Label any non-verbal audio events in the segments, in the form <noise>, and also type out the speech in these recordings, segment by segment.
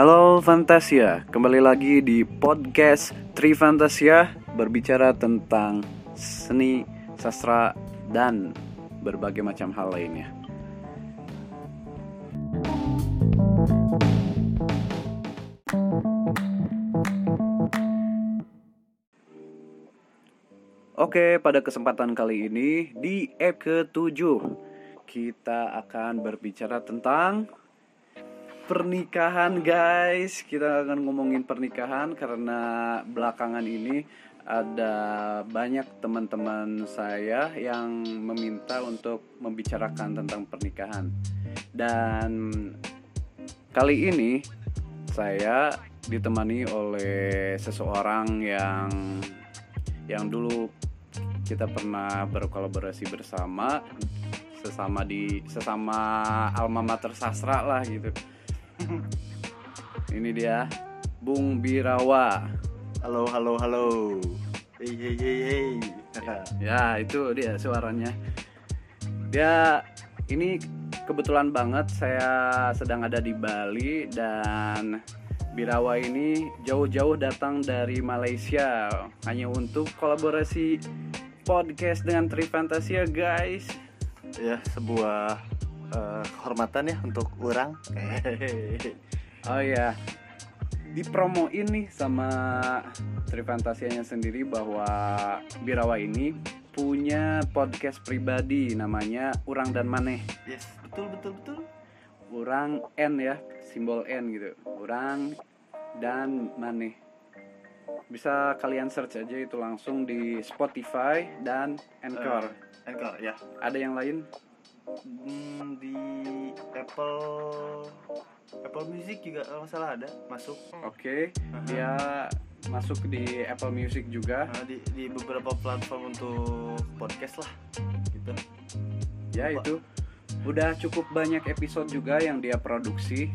Halo Fantasia, kembali lagi di podcast Tri Fantasia berbicara tentang seni, sastra, dan berbagai macam hal lainnya. Oke, pada kesempatan kali ini di EP ke-7 kita akan berbicara tentang pernikahan guys. Kita akan ngomongin pernikahan karena belakangan ini ada banyak teman-teman saya yang meminta untuk membicarakan tentang pernikahan. Dan kali ini saya ditemani oleh seseorang yang yang dulu kita pernah berkolaborasi bersama sesama di sesama alma mater sastra lah gitu <laughs> ini dia Bung Birawa. Halo, halo, halo. Hey, hey, hey, hey. <laughs> ya, itu dia suaranya. Dia ini kebetulan banget saya sedang ada di Bali dan Birawa ini jauh-jauh datang dari Malaysia hanya untuk kolaborasi podcast dengan Tri Fantasia, guys. Ya, sebuah uh, kehormatan ya untuk orang. <laughs> oh ya, dipromoin nih sama Trifantasianya sendiri bahwa Birawa ini punya podcast pribadi namanya Urang dan Maneh. Yes, betul betul betul. Urang N ya, simbol N gitu. Urang dan Maneh. Bisa kalian search aja itu langsung di Spotify dan Anchor. Uh, Anchor ya. Ada yang lain? Hmm, di Apple Apple Music juga kalau salah ada masuk oke okay. uh-huh. dia masuk di Apple Music juga uh, di di beberapa platform untuk podcast lah gitu ya Apa? itu udah cukup banyak episode juga yang dia produksi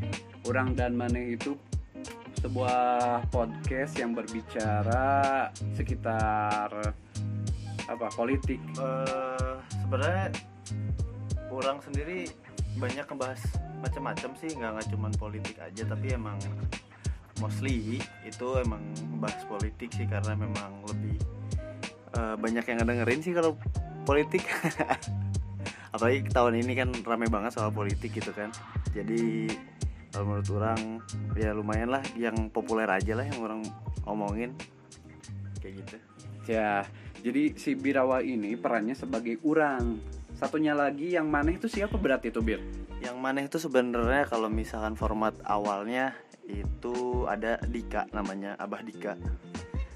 Orang dan Mane itu sebuah podcast yang berbicara sekitar apa politik uh, sebenarnya orang sendiri banyak ngebahas macam-macam sih nggak nggak cuman politik aja tapi emang mostly itu emang bahas politik sih karena memang lebih uh, banyak yang ngedengerin sih kalau politik. <laughs> Apalagi tahun ini kan ramai banget soal politik gitu kan. Jadi kalau menurut orang ya lumayan lah yang populer aja lah yang orang omongin. Kayak gitu. Ya jadi si Birawa ini perannya sebagai orang satunya lagi yang maneh itu siapa berarti itu Bir? Yang maneh itu sebenarnya kalau misalkan format awalnya itu ada Dika namanya Abah Dika.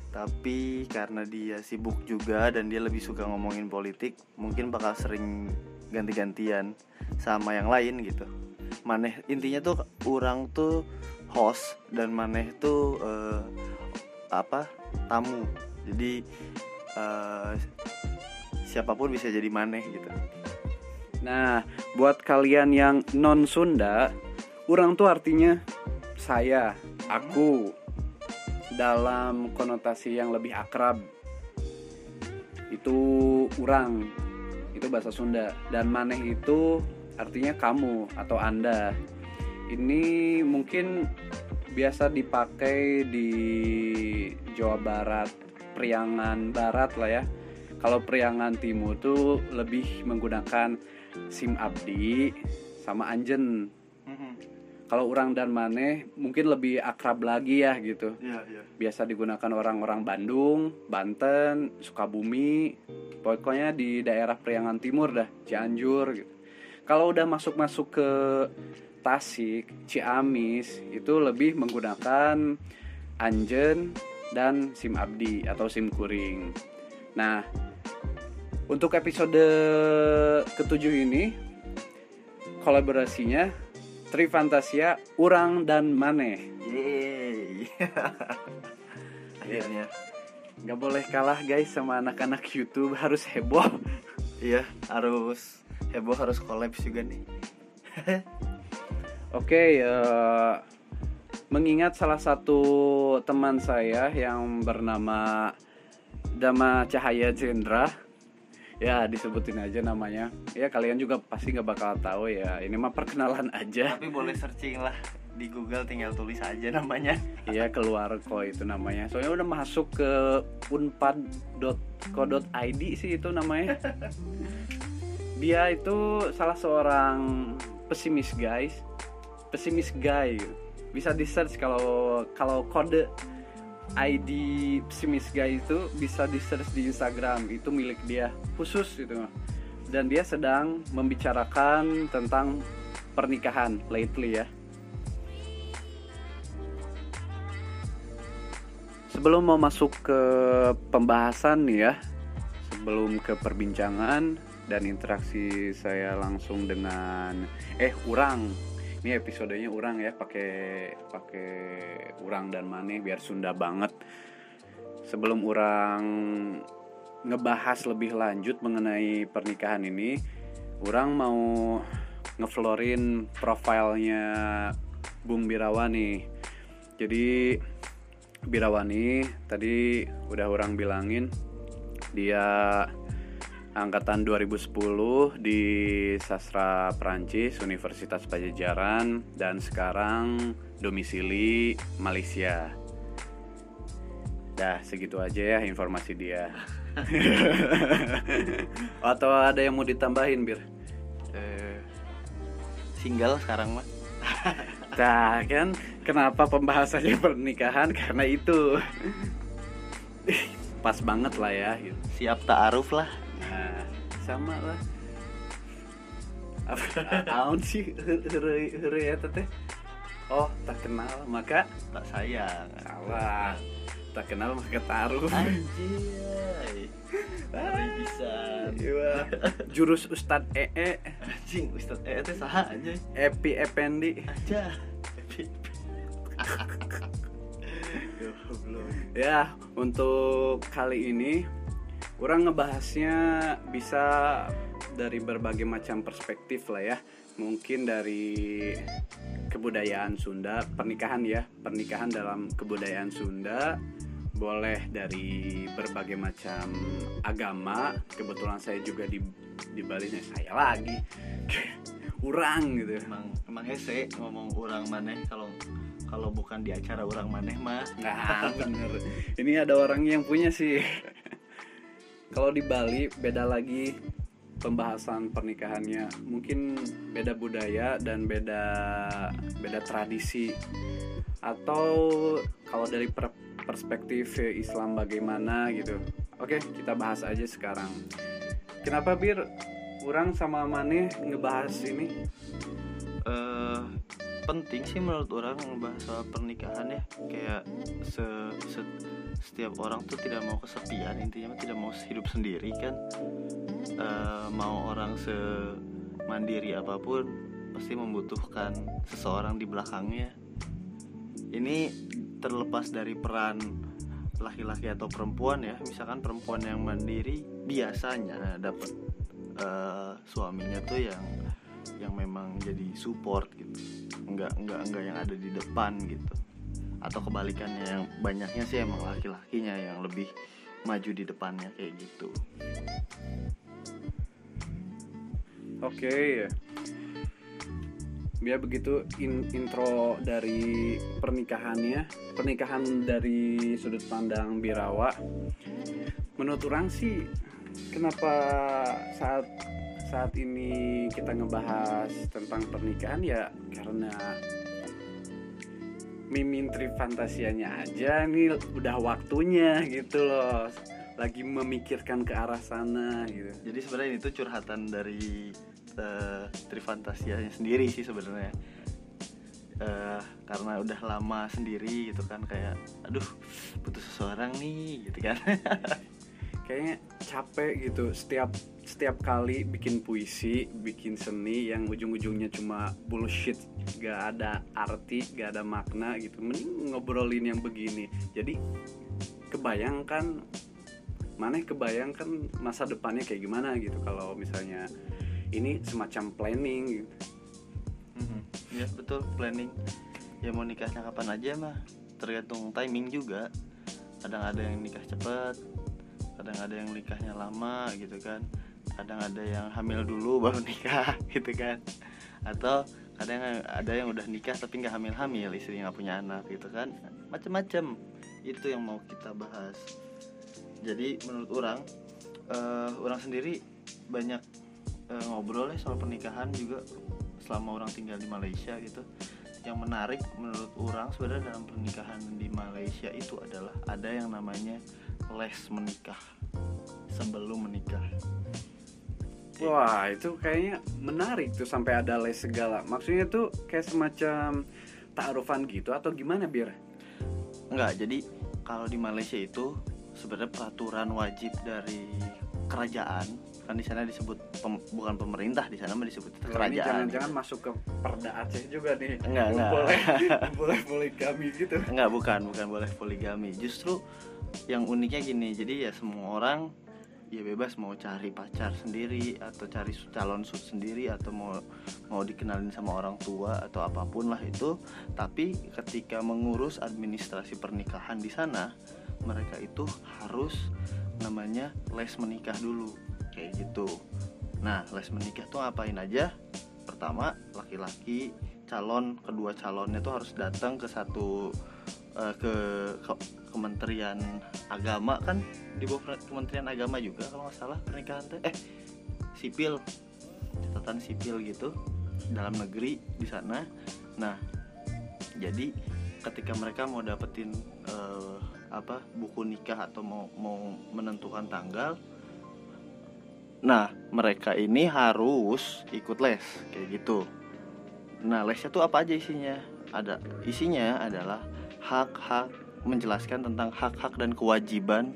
Tapi karena dia sibuk juga dan dia lebih suka ngomongin politik, mungkin bakal sering ganti-gantian sama yang lain gitu. Maneh intinya tuh orang tuh host dan maneh tuh uh, apa tamu. Jadi uh, siapa pun bisa jadi maneh gitu. Nah, buat kalian yang non Sunda, orang tuh artinya saya, aku dalam konotasi yang lebih akrab. Itu orang, itu bahasa Sunda dan maneh itu artinya kamu atau Anda. Ini mungkin biasa dipakai di Jawa Barat, Priangan Barat lah ya kalau Priangan Timur tuh lebih menggunakan SIM Abdi sama Anjen. Mm-hmm. Kalau orang dan Maneh mungkin lebih akrab lagi ya gitu. Yeah, yeah. Biasa digunakan orang-orang Bandung, Banten, Sukabumi, pokoknya di daerah Priangan Timur dah, Cianjur gitu. Kalau udah masuk-masuk ke Tasik, Ciamis itu lebih menggunakan Anjen dan SIM Abdi atau SIM Kuring. Nah, untuk episode ketujuh ini kolaborasinya Tri Fantasia, Urang dan Mane. Yeay. <laughs> Akhirnya nggak boleh kalah guys sama anak-anak YouTube harus heboh. <laughs> iya, harus heboh harus collab juga nih. <laughs> Oke, okay, uh, eh, mengingat salah satu teman saya yang bernama Dama Cahaya Jendra ya disebutin aja namanya ya kalian juga pasti nggak bakal tahu ya ini mah perkenalan aja tapi boleh searching lah di Google tinggal tulis aja namanya Iya keluar kok itu namanya. Soalnya udah masuk ke unpad.co.id sih itu namanya. Dia itu salah seorang pesimis guys, pesimis guy. Bisa di search kalau kalau kode ID pesimis guy itu bisa di search di Instagram itu milik dia khusus gitu. Dan dia sedang membicarakan tentang pernikahan lately ya. Sebelum mau masuk ke pembahasan nih ya, sebelum ke perbincangan dan interaksi saya langsung dengan eh urang. Ini episodenya urang ya, pakai pakai urang dan maneh biar Sunda banget. Sebelum urang ngebahas lebih lanjut mengenai pernikahan ini, urang mau ngeflorin profilnya Bung Birawa nih. Jadi Birawani tadi udah orang bilangin dia angkatan 2010 di sastra Perancis Universitas Pajajaran dan sekarang domisili Malaysia. Dah segitu aja ya informasi dia. <laughs> Atau ada yang mau ditambahin bir? Eh, single sekarang mah <laughs> Nah kan kenapa pembahasannya pernikahan karena itu pas banget lah ya siap ta'aruf lah sama lah. Apa <laughs> aun sih heureuy heureuy eta teh? Oh tak kenal maka tak sayang salah. Tak kenal maka taruh. anjay Hari bisa Iya. Jurus Ustad EE anjing Ustadz eh teh saha aja Epi Ependi aja. <laughs> Ya, untuk kali ini orang ngebahasnya bisa dari berbagai macam perspektif lah ya. Mungkin dari kebudayaan Sunda, pernikahan ya, pernikahan dalam kebudayaan Sunda boleh dari berbagai macam agama. Kebetulan saya juga di di Bali nih, saya lagi. <laughs> Urang gitu. emang emang hese ngomong orang maneh kalau kalau bukan di acara orang maneh mah Nah, bener. Ini ada orang yang punya sih. <laughs> Kalau di Bali beda lagi pembahasan pernikahannya. Mungkin beda budaya dan beda beda tradisi. Atau kalau dari per- perspektif Islam bagaimana gitu. Oke, kita bahas aja sekarang. Kenapa Bir kurang sama Maneh ngebahas ini? eh penting sih menurut orang ngebahas soal pernikahan ya kayak se, se- setiap orang tuh tidak mau kesepian intinya mah tidak mau hidup sendiri kan. Eh, mau orang semandiri apa pun pasti membutuhkan seseorang di belakangnya. Ini terlepas dari peran laki-laki atau perempuan ya. Misalkan perempuan yang mandiri biasanya dapat eh, suaminya tuh yang yang memang jadi support gitu. Nggak nggak nggak yang ada di depan gitu atau kebalikannya yang banyaknya sih emang laki-lakinya yang lebih maju di depannya kayak gitu Oke ya. Biar begitu in- intro dari pernikahannya, pernikahan dari sudut pandang Birawa. Menurut orang sih, kenapa saat saat ini kita ngebahas tentang pernikahan ya karena Mimin Tri Fantasianya aja nih udah waktunya gitu loh. Lagi memikirkan ke arah sana gitu. Jadi sebenarnya itu curhatan dari eh, Trifantasianya sendiri sih sebenarnya. Eh, karena udah lama sendiri gitu kan kayak aduh butuh seseorang nih gitu kan. <laughs> Kayaknya capek gitu setiap setiap kali bikin puisi bikin seni yang ujung-ujungnya cuma bullshit gak ada arti gak ada makna gitu mending ngobrolin yang begini jadi kebayangkan mana kebayangkan masa depannya kayak gimana gitu kalau misalnya ini semacam planning gitu. Mhm. ya betul planning ya mau nikahnya kapan aja mah tergantung timing juga kadang ada yang nikah cepet kadang ada yang nikahnya lama gitu kan kadang ada yang hamil dulu <laughs> baru nikah gitu kan. Atau ada yang ada yang udah nikah tapi nggak hamil hamil istri nggak punya anak gitu kan. Macem-macem itu yang mau kita bahas. Jadi menurut orang eh, orang sendiri banyak eh, ngobrol ya soal pernikahan juga selama orang tinggal di Malaysia gitu. Yang menarik menurut orang sebenarnya dalam pernikahan di Malaysia itu adalah ada yang namanya les menikah sebelum menikah Wah itu kayaknya menarik tuh sampai ada les segala. Maksudnya tuh kayak semacam taarufan gitu atau gimana biar? Enggak, jadi kalau di Malaysia itu sebenarnya peraturan wajib dari kerajaan kan di sana disebut pem- bukan pemerintah di sana mah disebut ini kerajaan. Jangan-jangan masuk ke Perda Aceh juga nih. Enggak, enggak. Boleh <laughs> boleh boleh kami gitu. Enggak, bukan, bukan boleh poligami. Justru yang uniknya gini, jadi ya semua orang ya bebas mau cari pacar sendiri atau cari calon sut sendiri atau mau mau dikenalin sama orang tua atau apa pun lah itu. Tapi ketika mengurus administrasi pernikahan di sana, mereka itu harus namanya les menikah dulu kayak gitu. Nah, les menikah tuh ngapain aja? Pertama, laki-laki calon kedua calonnya tuh harus datang ke satu eh, ke, ke- Kementerian Agama kan di bawah Kementerian Agama juga kalau nggak salah pernikahan teh eh sipil catatan sipil gitu dalam negeri di sana. Nah, jadi ketika mereka mau dapetin eh, apa buku nikah atau mau mau menentukan tanggal Nah, mereka ini harus ikut les kayak gitu. Nah, lesnya tuh apa aja isinya? Ada isinya adalah hak-hak menjelaskan tentang hak-hak dan kewajiban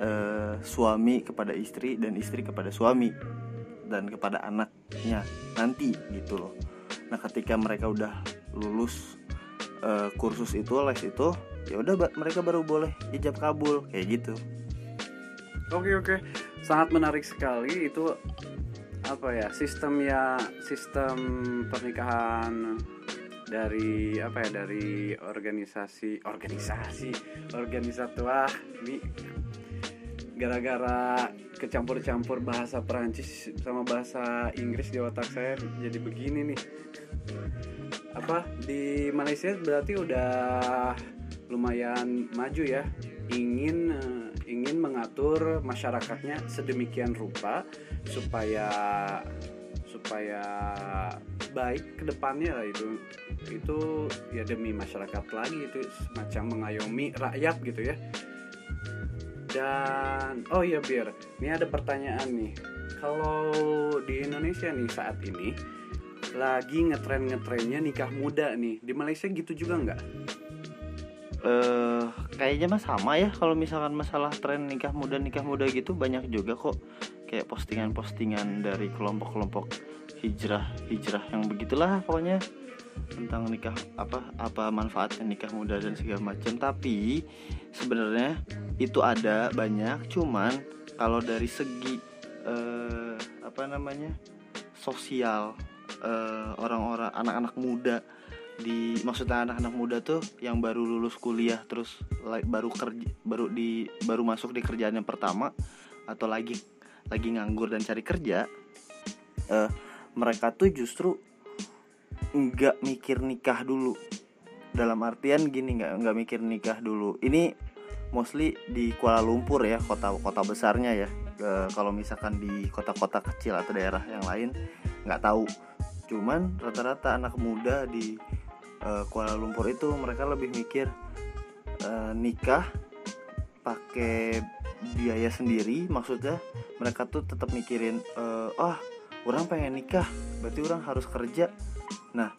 eh, suami kepada istri dan istri kepada suami dan kepada anaknya nanti gitu loh. Nah, ketika mereka udah lulus eh, kursus itu les itu, ya udah mereka baru boleh ijab kabul kayak gitu. Oke oke, sangat menarik sekali itu apa ya sistem ya sistem pernikahan dari apa ya dari organisasi organisasi wah ini gara-gara kecampur-campur bahasa Perancis sama bahasa Inggris di otak saya jadi begini nih. Apa di Malaysia berarti udah lumayan maju ya ingin eh, ingin mengatur masyarakatnya sedemikian rupa supaya supaya baik ke depannya lah itu. Itu ya demi masyarakat lagi itu semacam mengayomi rakyat gitu ya. Dan oh iya biar ini ada pertanyaan nih. Kalau di Indonesia nih saat ini lagi ngetren ngetrennya nikah muda nih di Malaysia gitu juga nggak eh kayaknya mah sama ya kalau misalkan masalah tren nikah muda nikah muda gitu banyak juga kok. Kayak postingan-postingan dari kelompok-kelompok hijrah hijrah yang begitulah pokoknya tentang nikah apa apa manfaatnya nikah muda dan segala macam. Tapi sebenarnya itu ada banyak cuman kalau dari segi eh, apa namanya sosial eh, orang-orang anak-anak muda di maksudnya anak-anak muda tuh yang baru lulus kuliah terus baru kerja baru di baru masuk di kerjaan yang pertama atau lagi lagi nganggur dan cari kerja eh, mereka tuh justru nggak mikir nikah dulu. Dalam artian gini nggak nggak mikir nikah dulu. Ini mostly di Kuala Lumpur ya kota kota besarnya ya. Eh, kalau misalkan di kota-kota kecil atau daerah yang lain nggak tahu. Cuman rata-rata anak muda di eh, Kuala Lumpur itu mereka lebih mikir eh, nikah pakai biaya sendiri. Maksudnya mereka tuh tetap mikirin eh, ah orang pengen nikah berarti orang harus kerja. Nah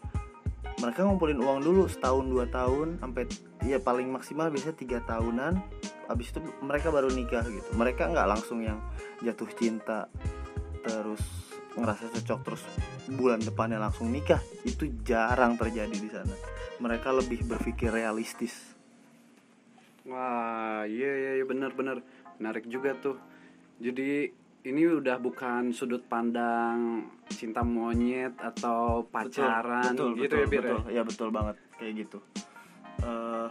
mereka ngumpulin uang dulu setahun dua tahun sampai ya paling maksimal biasanya tiga tahunan. Habis itu mereka baru nikah gitu. Mereka nggak langsung yang jatuh cinta terus ngerasa cocok terus bulan depannya langsung nikah itu jarang terjadi di sana mereka lebih berpikir realistis Wah, iya iya iya benar-benar menarik juga tuh. Jadi ini udah bukan sudut pandang cinta monyet atau pacaran gitu ya Bir. ya? betul, ya betul banget kayak gitu Eh,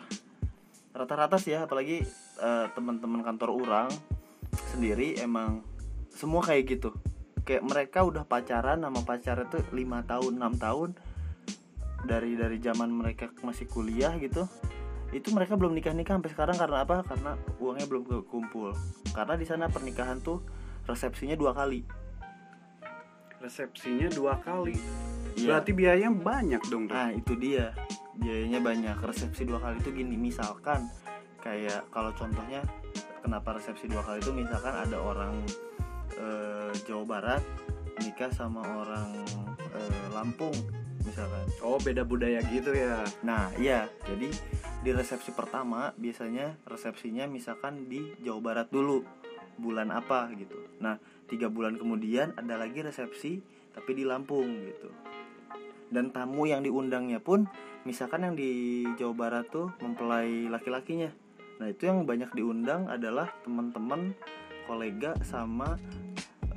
rata-rata sih ya apalagi eh, teman-teman kantor orang sendiri emang semua kayak gitu kayak mereka udah pacaran sama pacarnya tuh lima tahun enam tahun. Dari dari zaman mereka masih kuliah gitu itu mereka belum nikah nikah sampai sekarang karena apa? Karena uangnya belum kekumpul karena di sana pernikahan tuh resepsinya dua kali. Resepsinya dua kali. Iya. berarti biayanya banyak dong Nah itu dia. Biayanya banyak. Resepsi dua kali itu gini misalkan kayak kalau contohnya kenapa resepsi dua kali itu misalkan ada orang eh, Jawa Barat nikah sama orang eh, Lampung misalkan. Oh beda budaya gitu ya? Nah iya. Jadi di resepsi pertama biasanya resepsinya misalkan di Jawa Barat dulu bulan apa gitu. Nah tiga bulan kemudian ada lagi resepsi tapi di Lampung gitu. Dan tamu yang diundangnya pun misalkan yang di Jawa Barat tuh mempelai laki-lakinya. Nah itu yang banyak diundang adalah teman-teman kolega sama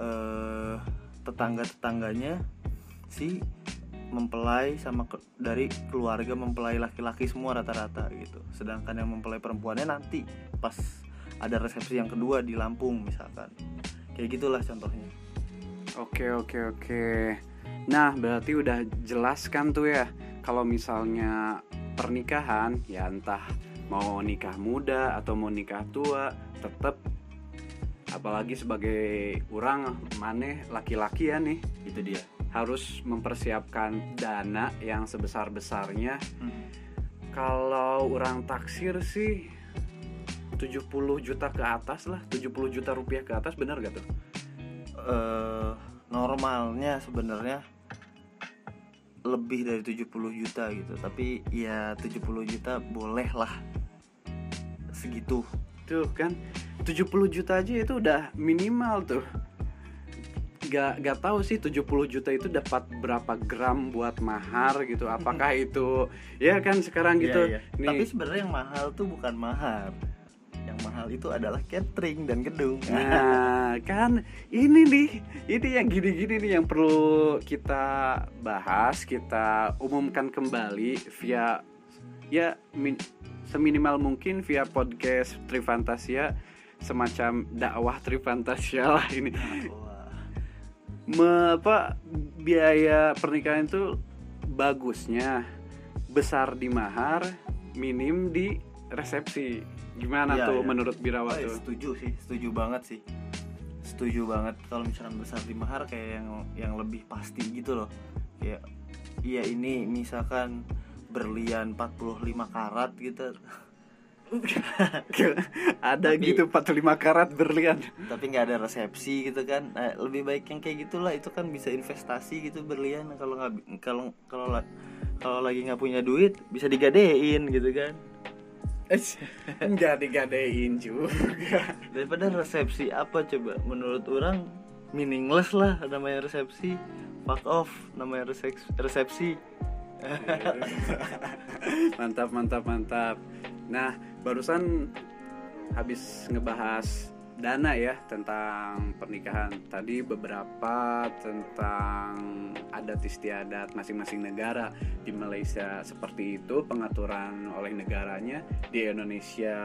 eh, tetangga-tetangganya si mempelai sama ke- dari keluarga mempelai laki-laki semua rata-rata gitu. Sedangkan yang mempelai perempuannya nanti pas ada resepsi yang kedua di Lampung misalkan. Kayak gitulah contohnya. Oke oke oke. Nah berarti udah jelas kan tuh ya kalau misalnya pernikahan ya entah mau nikah muda atau mau nikah tua tetap apalagi sebagai orang maneh laki-laki ya nih itu dia. harus mempersiapkan dana yang sebesar besarnya kalau orang taksir sih 70 juta ke atas lah. 70 juta rupiah ke atas bener gak tuh? Eh normalnya sebenarnya lebih dari 70 juta gitu. Tapi ya 70 juta boleh lah. Segitu. Tuh kan 70 juta aja itu udah minimal tuh. Gak, gak tahu sih 70 juta itu dapat berapa gram buat mahar gitu. Apakah <laughs> itu Ya kan sekarang gitu. Iya, iya. Nih, tapi sebenarnya yang mahal tuh bukan mahar. Yang mahal itu adalah catering dan gedung. Nah kan ini nih Ini yang gini-gini nih yang perlu kita bahas Kita umumkan kembali via Ya min- seminimal mungkin via podcast Trifantasia Semacam dakwah Trifantasia lah ini. Me, apa biaya pernikahan itu bagusnya. Besar di mahar minim di resepsi. Gimana Iya, tuh iya. menurut Birawa Oh, ya, tuh? setuju sih setuju banget sih. Setuju banget kalau misalkan besar di mahar kayak yang yang lebih pasti gitu loh. Kayak iya ini misalkan berlian 45 karat gitu <laughs> ada Tapi- gitu 45 karat berlian. Tapi nggak ada resepsi gitu kan. Nah, lebih baik yang kayak gitulah. Itu kan bisa investasi gitu berlian. Kalau nggak kalau kalau la- kalau lagi nggak punya duit bisa digadein gitu kan. Nggak digadein juga. Daripada resepsi apa coba? Menurut orang meaningless lah namanya resepsi. Fuck off namanya resepsi. Mantap mantap mantap. Nah barusan habis ngebahas dana ya tentang pernikahan. Tadi beberapa tentang adat istiadat masing-masing negara di Malaysia. Seperti itu pengaturan oleh negaranya. Di Indonesia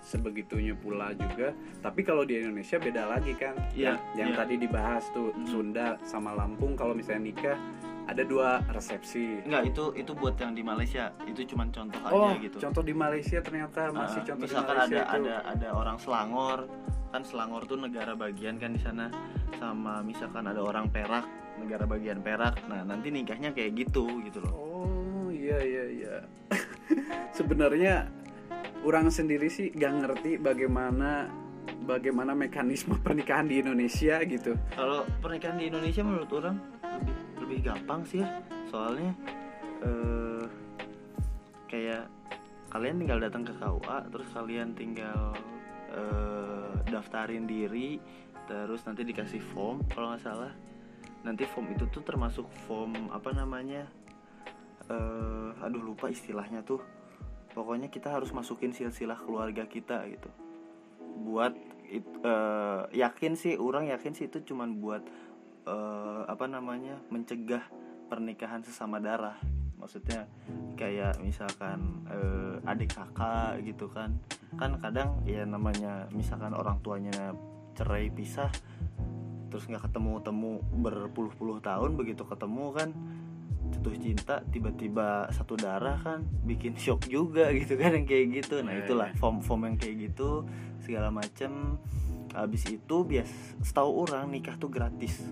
sebegitunya pula juga. Tapi kalau di Indonesia beda lagi kan. Yang, yang iya. tadi dibahas tuh Hmm. Sunda sama Lampung kalau misalnya nikah ada dua resepsi. Enggak itu itu buat yang di Malaysia. Itu cuman contoh Oh, aja gitu. contoh di Malaysia ternyata masih Uh, contoh misalkan di Malaysia ada itu. ada ada orang Selangor. Kan Selangor tuh negara bagian kan di sana. Sama misalkan ada orang Perak negara bagian Perak. Nah nanti nikahnya kayak gitu gitu loh. Oh, iya iya iya. <laughs> Sebenarnya orang sendiri sih gak ngerti bagaimana bagaimana mekanisme pernikahan di Indonesia gitu. kalau pernikahan di Indonesia menurut orang lebih gampang sih ya. Soalnya eh kayak kalian tinggal datang ke KUA terus kalian tinggal eh, daftarin diri terus nanti dikasih form kalau nggak salah. Nanti form itu tuh termasuk form apa namanya eh aduh lupa istilahnya tuh. Pokoknya kita harus masukin silsilah keluarga kita gitu. Buat it- eh, yakin sih orang yakin sih itu cuman buat eh, apa namanya mencegah pernikahan sesama darah. Maksudnya kayak misalkan eh, adik kakak gitu kan. Kan kadang ya namanya misalkan orang tuanya cerai pisah terus nggak ketemu temu berpuluh-puluh tahun begitu ketemu kan jatuh cinta tiba-tiba satu darah kan bikin shock juga gitu kan yang kayak gitu. Nah Iya, itulah iya. form form yang kayak gitu segala macem habis itu bias setahu orang nikah tuh gratis.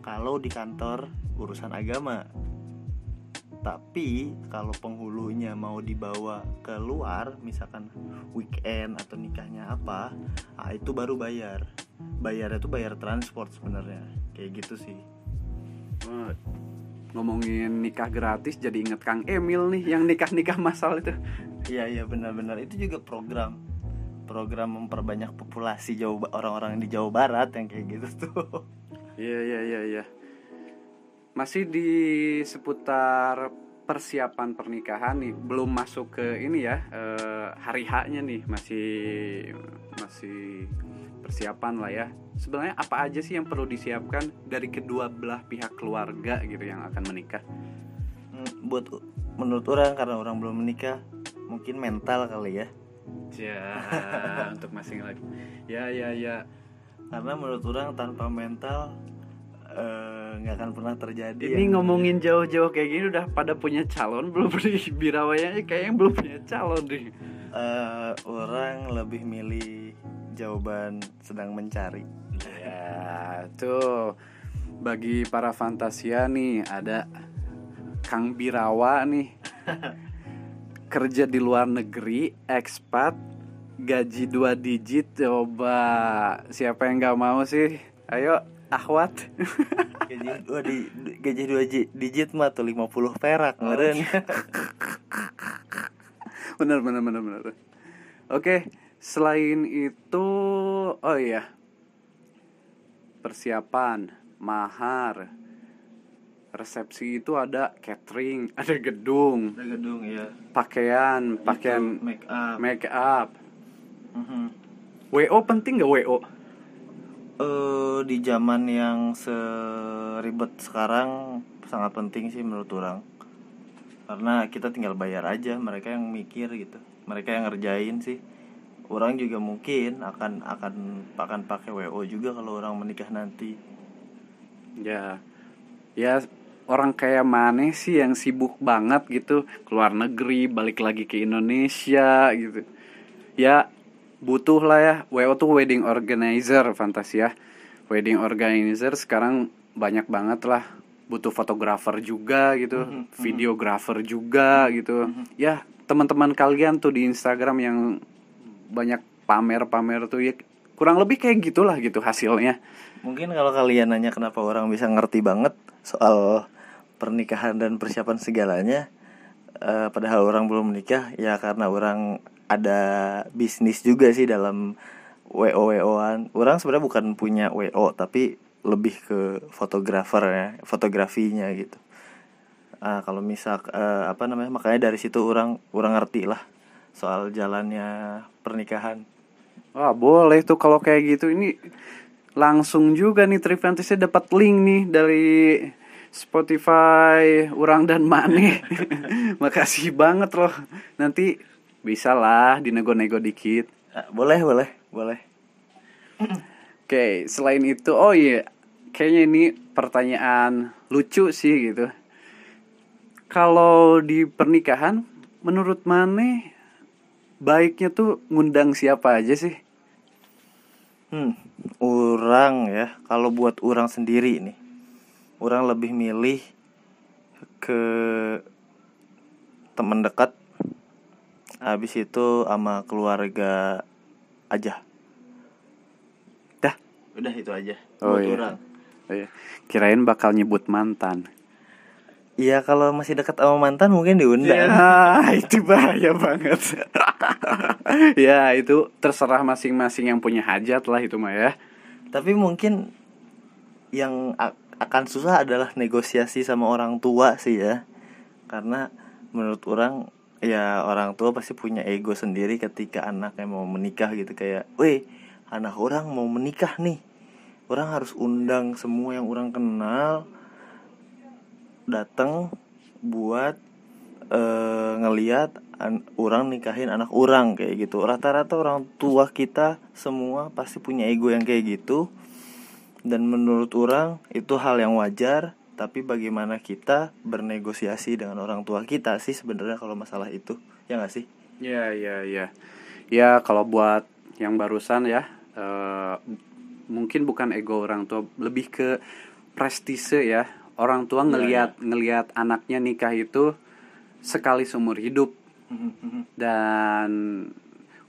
Kalau di kantor urusan agama. Tapi kalau penghulunya mau dibawa keluar misalkan weekend atau nikahnya apa ah itu baru bayar. Bayarnya tuh bayar transport sebenarnya. Kayak gitu sih. Wah, ngomongin nikah gratis jadi inget Kang Emil nih yang nikah-nikah masal itu. iya iya benar-benar. Itu juga program program memperbanyak populasi Jawa orang-orang di Jawa Barat yang kayak gitu tuh Iya iya iya iya. Masih di seputar persiapan pernikahan nih, belum masuk ke ini ya eh, hari haknya nih masih masih persiapan lah ya. Sebenarnya apa aja sih yang perlu disiapkan dari kedua belah pihak keluarga gitu yang akan menikah? Hmm, buat menurut orang karena orang belum menikah mungkin mental kali ya Ya <laughs> untuk masing lagi. Ya ya ya. karena menurut orang tanpa mental eh, nggak akan pernah terjadi Ini yang- ngomongin jauh-jauh kayak gini udah pada punya calon belum <laughs> di birawanya kayaknya belum punya calon deh. Eh, orang lebih milih jawaban sedang mencari Ya, tuh bagi para fantasia nih ada Kang Birawa nih. <laughs> Kerja di luar negeri, ekspat, gaji dua digit coba. Siapa yang nggak mau sih? Ayo, Ahwat. <laughs> gaji dua di gaji dua digit mah tuh 50 perak meren <laughs> bener bener bener bener. Oke, selain itu, oh iya, persiapan, mahar, resepsi itu ada catering, <laughs> ada gedung, ada gedung ya pakaian, pakaian make up. make up. Mhm. WO penting gak WO? Eh, di zaman yang seribet sekarang sangat penting sih menurut orang. Karena kita tinggal bayar aja mereka yang mikir gitu. Mereka yang ngerjain sih. Orang juga mungkin akan akan akan pakai wo juga kalau orang menikah nanti. Ya, ya orang kayak mana sih yang sibuk banget gitu keluar negeri balik lagi ke Indonesia gitu. Ya butuh lah ya. WO tuh wedding organizer Fantasia. Wedding organizer sekarang banyak banget lah. Butuh fotografer juga gitu, Mhm, mhm. videografer juga gitu. Ya teman-teman kalian tuh di Instagram yang banyak pamer-pamer tuh ya kurang lebih kayak gitulah gitu hasilnya. mungkin kalau kalian nanya kenapa orang bisa ngerti banget soal pernikahan dan persiapan segalanya eh, padahal orang belum menikah ya karena orang ada bisnis juga sih dalam wo woan orang sebenarnya bukan punya wo tapi lebih ke fotografer ya fotografinya gitu. Ah, kalau misal eh, apa namanya makanya dari situ orang orang ngerti lah soal jalannya pernikahan. Wah boleh tuh kalau kayak gitu. Ini langsung juga nih Trivantisnya dapat link nih dari Spotify Urang dan Mane. <laughs> Makasih banget loh. Nanti bisa lah dinego-nego dikit. Ah, boleh boleh boleh Oke, selain itu oh iya kayaknya ini pertanyaan lucu sih gitu. Kalau di pernikahan menurut Mane baiknya tuh ngundang siapa aja sih? Hmm, orang ya, kalau buat orang sendiri nih, orang lebih milih ke teman dekat, habis itu sama keluarga aja. Dah. Udah itu aja. Oh, buat iya. orang. Oh iya. Kirain bakal nyebut mantan. Iya kalau masih dekat sama mantan mungkin diundang. Ya, <laughs> itu bahaya banget. <laughs> ya, itu terserah masing-masing yang punya hajat lah itu mah ya. Tapi mungkin yang akan susah adalah negosiasi sama orang tua sih ya. Karena menurut orang ya orang tua pasti punya ego sendiri ketika anaknya mau menikah gitu kayak, "Weh, anak orang mau menikah nih. Orang harus undang semua yang orang kenal datang buat eh, ngeliat an- orang nikahin anak orang kayak gitu rata-rata orang tua kita semua pasti punya ego yang kayak gitu dan menurut orang itu hal yang wajar tapi bagaimana kita bernegosiasi dengan orang tua kita sih sebenarnya kalau masalah itu. Ya nggak sih? Ya, ya, ya. Ya, kalau buat yang barusan ya, eh, mungkin bukan ego orang tua, lebih ke prestise ya. Orang tua Ya, ngelihat ngelihat anaknya nikah itu sekali seumur hidup. Dan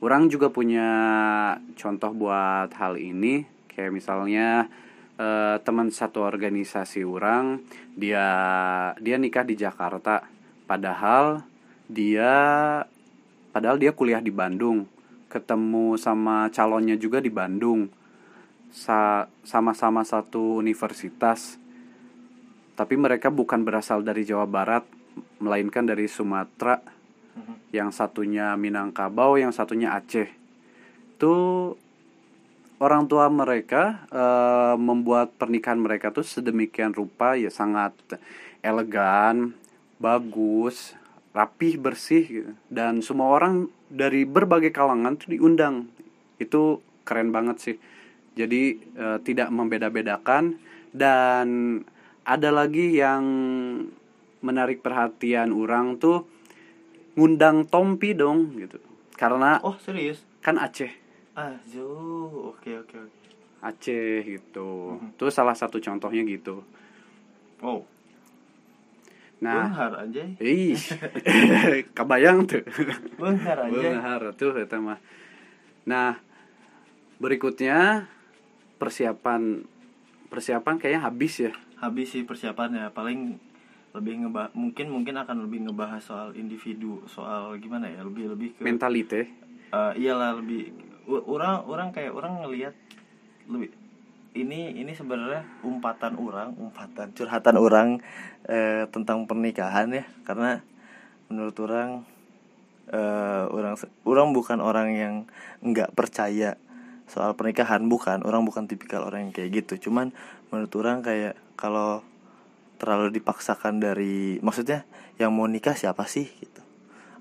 orang juga punya contoh buat hal ini kayak misalnya eh, teman satu organisasi orang dia dia nikah di Jakarta. Padahal dia padahal dia kuliah di Bandung. Ketemu sama calonnya juga di Bandung. Sa- sama-sama satu universitas. Tapi mereka bukan berasal dari Jawa Barat melainkan dari Sumatera. Yang satunya Minangkabau yang satunya Aceh. Itu orang tua mereka eh, membuat pernikahan mereka tuh sedemikian rupa ya sangat elegan bagus rapih bersih gitu. dan semua orang dari berbagai kalangan tuh diundang. Itu keren banget sih. Jadi eh, tidak membeda-bedakan. Dan ada lagi yang menarik perhatian orang tuh ngundang Tompi dong gitu. Karena oh serius? kan Aceh ah zo oke oke oke. Aceh gitu. Mhm. itu salah satu contohnya gitu. Oh nah benghar aja ih <laughs> <laughs> kebayang tuh. Benghar aja tuh eta mah. Nah berikutnya persiapan persiapan kayaknya habis ya. Habis sih persiapannya paling lebih ngebah mungkin mungkin akan lebih ngebahas soal individu soal gimana ya lebih lebih ke mentalite. Eh, iyalah lebih orang orang kayak orang ngelihat lebih ini ini sebenarnya umpatan orang umpatan curhatan orang eh, tentang pernikahan ya. Karena menurut orang eh, orang orang bukan orang yang nggak percaya soal pernikahan bukan. Orang bukan tipikal orang yang kayak gitu. Cuman menurut orang kayak kalau terlalu dipaksakan dari maksudnya yang mau nikah siapa sih gitu?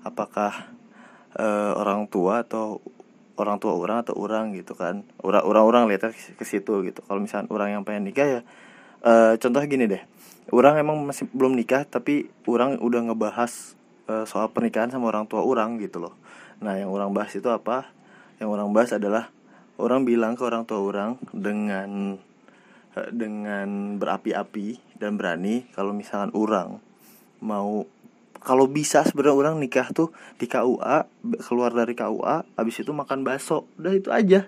Apakah eh, orang tua atau orang tua orang atau orang gitu kan. Orang orang orang lihatnya ke situ gitu. Kalau misalnya orang yang pengen nikah ya eh, contoh gini deh. Orang emang masih belum nikah tapi orang udah ngebahas eh, soal pernikahan sama orang tua orang gitu loh. Nah yang orang bahas itu apa? Yang orang bahas adalah orang bilang ke orang tua orang dengan eh, dengan berapi-api dan berani kalau misalkan orang mau kalau bisa sebenarnya orang nikah tuh di KUA keluar dari KUA habis itu makan bakso. Udah itu aja.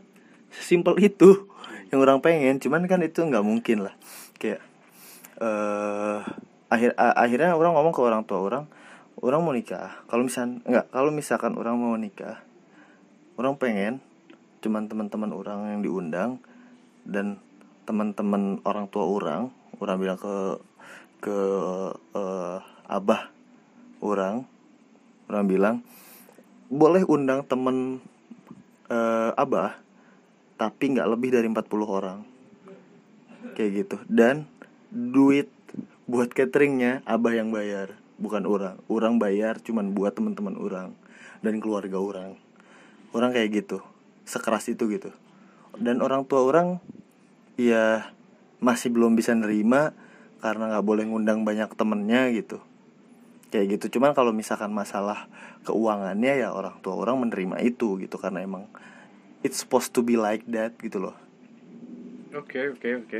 Simpel itu yang orang pengen. Cuman kan itu nggak mungkin lah. Kayak eh akhir a- akhirnya orang ngomong ke orang tua orang orang mau nikah. Kalau misalkan nggak kalau misalkan orang mau nikah orang pengen cuman teman-teman orang yang diundang dan teman-teman orang tua orang orang bilang ke ke eh, abah orang orang bilang boleh undang temen eh, abah tapi nggak lebih dari 40 orang. Kayak gitu. Dan duit buat cateringnya abah yang bayar bukan orang. Orang bayar cuman buat teman-teman orang dan keluarga orang. Orang kayak gitu. Sekeras itu gitu. Dan orang tua orang ya masih belum bisa nerima karena nggak boleh ngundang banyak temennya gitu kayak gitu cuman kalau misalkan masalah keuangannya ya orang tua orang menerima itu gitu karena emang it's supposed to be like that gitu loh Oke, oke, oke.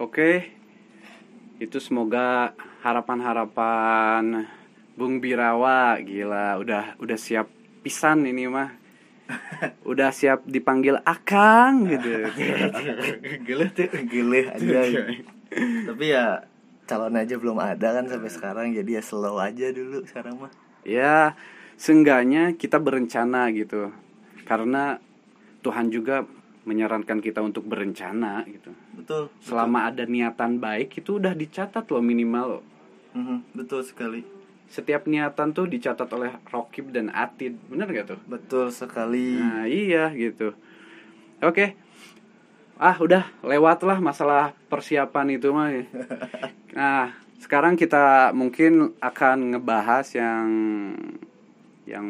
Oke. Itu semoga harapan-harapan Bung Birawa gila udah udah siap pisan ini mah. <laughs> Udah siap dipanggil Akang gitu. <laughs> <laughs> gile tuh gile aja tapi ya calon aja belum ada kan sampai sekarang jadi ya slow aja dulu sekarang mah ya, seenggaknya kita berencana gitu. Karena Tuhan juga menyarankan kita untuk berencana gitu. betul Selama ada niatan baik itu udah dicatat loh minimal. Mhm, betul sekali Setiap niatan tuh dicatat oleh Rokib dan Atid, bener gak tuh? betul sekali Nah iya gitu. Oke, ah udah lewat lah masalah persiapan itu mah. ya. <laughs> Nah sekarang kita mungkin akan ngebahas yang yang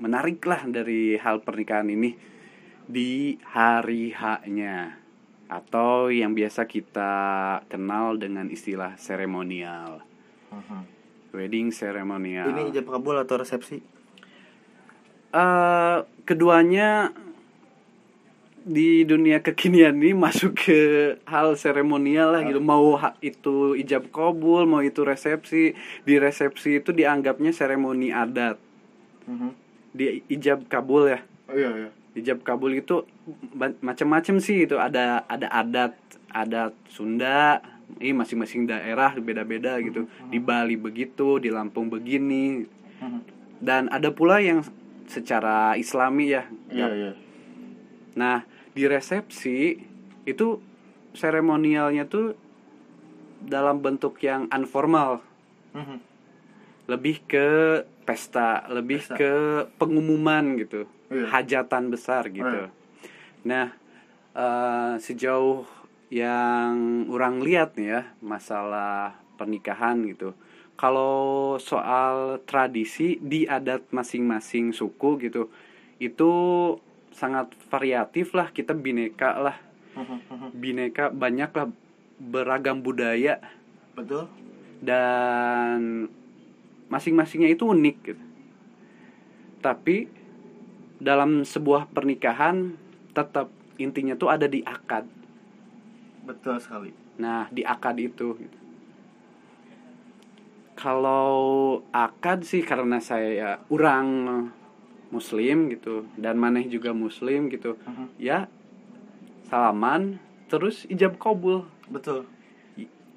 menarik lah dari hal pernikahan ini di hari H-nya. atau yang biasa kita kenal dengan istilah seremonial. Mhm. Wedding seremonial. Ini ijab kabul atau resepsi? Eh, keduanya di dunia kekinian ini masuk ke hal seremonial lah gitu. Mau itu ijab kabul mau itu resepsi. Di resepsi itu dianggapnya seremoni adat. Mhm. di ijab kabul ya. Oh, iya iya. ijab kabul itu macam-macam sih itu. Ada ada adat adat Sunda. Ini masing-masing daerah beda-beda gitu. Di Bali begitu di Lampung begini. Mhm. dan ada pula yang secara Islami ya. Iya iya. Nah, di resepsi itu seremonialnya tuh dalam bentuk yang informal, Mhm. lebih ke pesta, lebih Pesta. ke pengumuman gitu, Iya. hajatan besar gitu. Iya. Nah, eh, sejauh yang orang lihat nih ya masalah pernikahan gitu. Kalau soal tradisi di adat masing-masing suku gitu, itu sangat variatif lah kita bineka lah Mhm, mhm. bineka banyak lah beragam budaya Betul. dan masing-masingnya itu unik gitu. Tapi dalam sebuah pernikahan tetap intinya tuh ada di akad. Betul sekali. Nah, di akad itu gitu. Kalau akad sih karena saya orang muslim gitu dan maneh juga muslim gitu. Mhm. Ya salaman terus ijab kabul. Betul.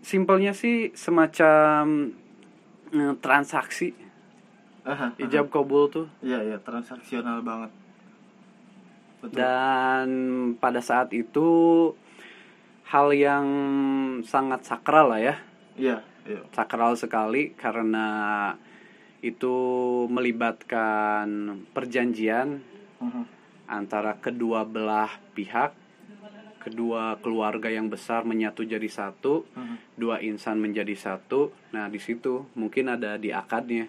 Simpelnya sih semacam eh, transaksi aha. ijab kabul tuh Iya iya transaksional banget. Betul. dan pada saat itu hal yang sangat sakral lah ya Iya iya. sakral sekali karena itu melibatkan perjanjian Mhm. antara kedua belah pihak kedua keluarga yang besar menyatu jadi satu Mhm. dua insan menjadi satu nah di situ mungkin ada di akadnya.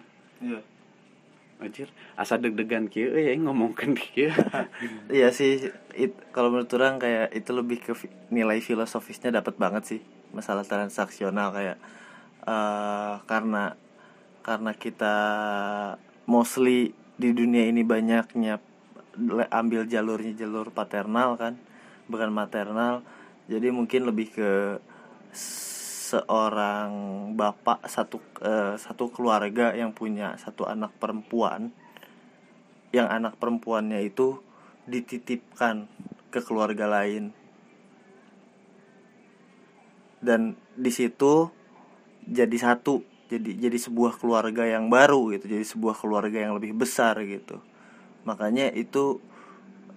Anjir, asa deg-degan kieu ya ngomongkeun kieu. <laughs> Iya sih, it, kalau menurut orang kayak itu lebih ke nilai filosofisnya dapat banget sih masalah transaksional kayak eh karena karena kita mostly di dunia ini banyaknya ambil jalurnya jalur paternal kan, bukan maternal. Jadi mungkin lebih ke seorang bapak satu eh, satu keluarga yang punya satu anak perempuan yang anak perempuannya itu dititipkan ke keluarga lain dan di situ jadi satu jadi jadi sebuah keluarga yang baru gitu jadi sebuah keluarga yang lebih besar gitu makanya itu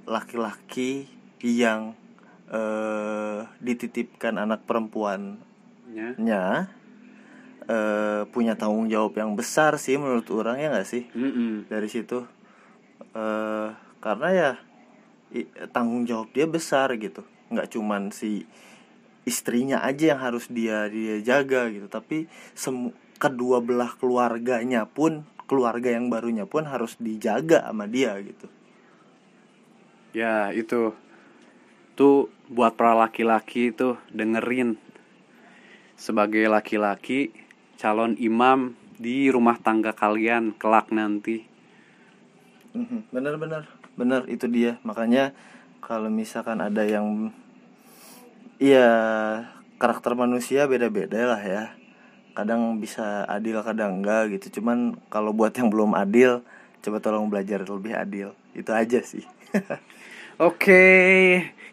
laki-laki yang eh, dititipkan anak perempuannya Ya. eh, punya tanggung jawab yang besar sih menurut orang ya nggak sih Mm-mm. dari situ eh karena ya i- tanggung jawab dia besar gitu nggak cuman si istrinya aja yang harus dia dia jaga gitu tapi semu kedua belah keluarganya pun keluarga yang barunya pun harus dijaga sama dia gitu. Ya itu tuh buat para laki-laki tuh dengerin. Sebagai laki-laki calon imam di rumah tangga kalian kelak nanti. Mhm, bener-bener bener itu dia. Makanya kalau misalkan ada yang iya karakter manusia beda-beda lah ya kadang bisa adil kadang enggak gitu cuman kalau buat yang belum adil coba tolong belajar lebih adil itu aja sih <laughs> Oke,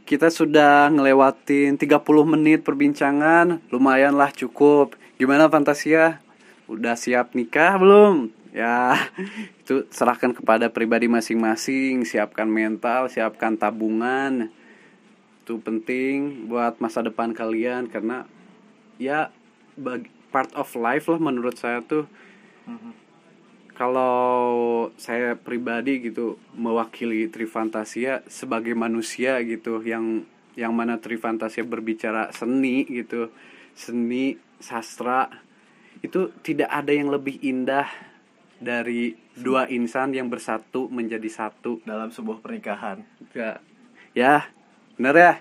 kita sudah ngelewatin 30 menit perbincangan, lumayan lah cukup. Gimana Fantasia? Udah siap nikah belum? Ya, <laughs> itu serahkan kepada pribadi masing-masing, siapkan mental, siapkan tabungan. Itu penting buat masa depan kalian karena ya bag- part of life lah menurut saya tuh. Kalau saya pribadi gitu mewakili Trifantasia sebagai manusia gitu yang yang mana Trifantasia berbicara seni gitu seni sastra itu tidak ada yang lebih indah dari dua insan yang bersatu menjadi satu. Dalam sebuah pernikahan. Ya ya bener ya.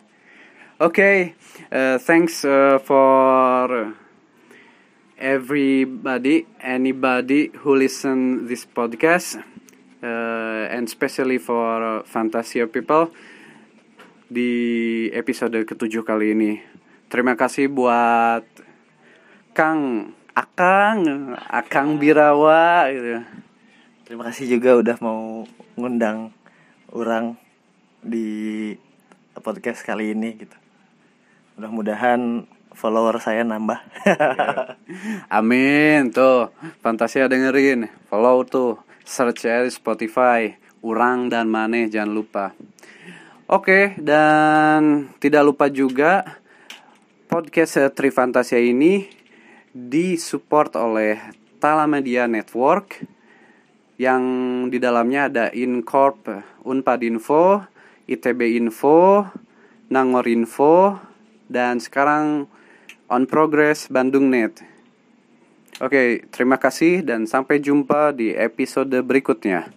Okay, uh, thanks uh, for everybody, anybody who listen this podcast, uh, and especially for uh, Fantasia people di episode ketujuh kali ini. Terima kasih buat Kang Akang, Akang Birawa gitu. Terima kasih juga udah mau ngundang orang di podcast kali ini gitu. Mudah-mudahan follower saya nambah. Amin tuh. Fantasia dengerin Follow tuh. Search di Spotify. Urang dan Maneh jangan lupa. Oke dan tidak lupa juga Podcast Tri Fantasia ini Disupport oleh Tala Media Network. Yang di dalamnya ada Incorp Unpad Info ITB Info Nangor Info dan sekarang on progress Bandung Net. Oke, terima kasih dan sampai jumpa di episode berikutnya.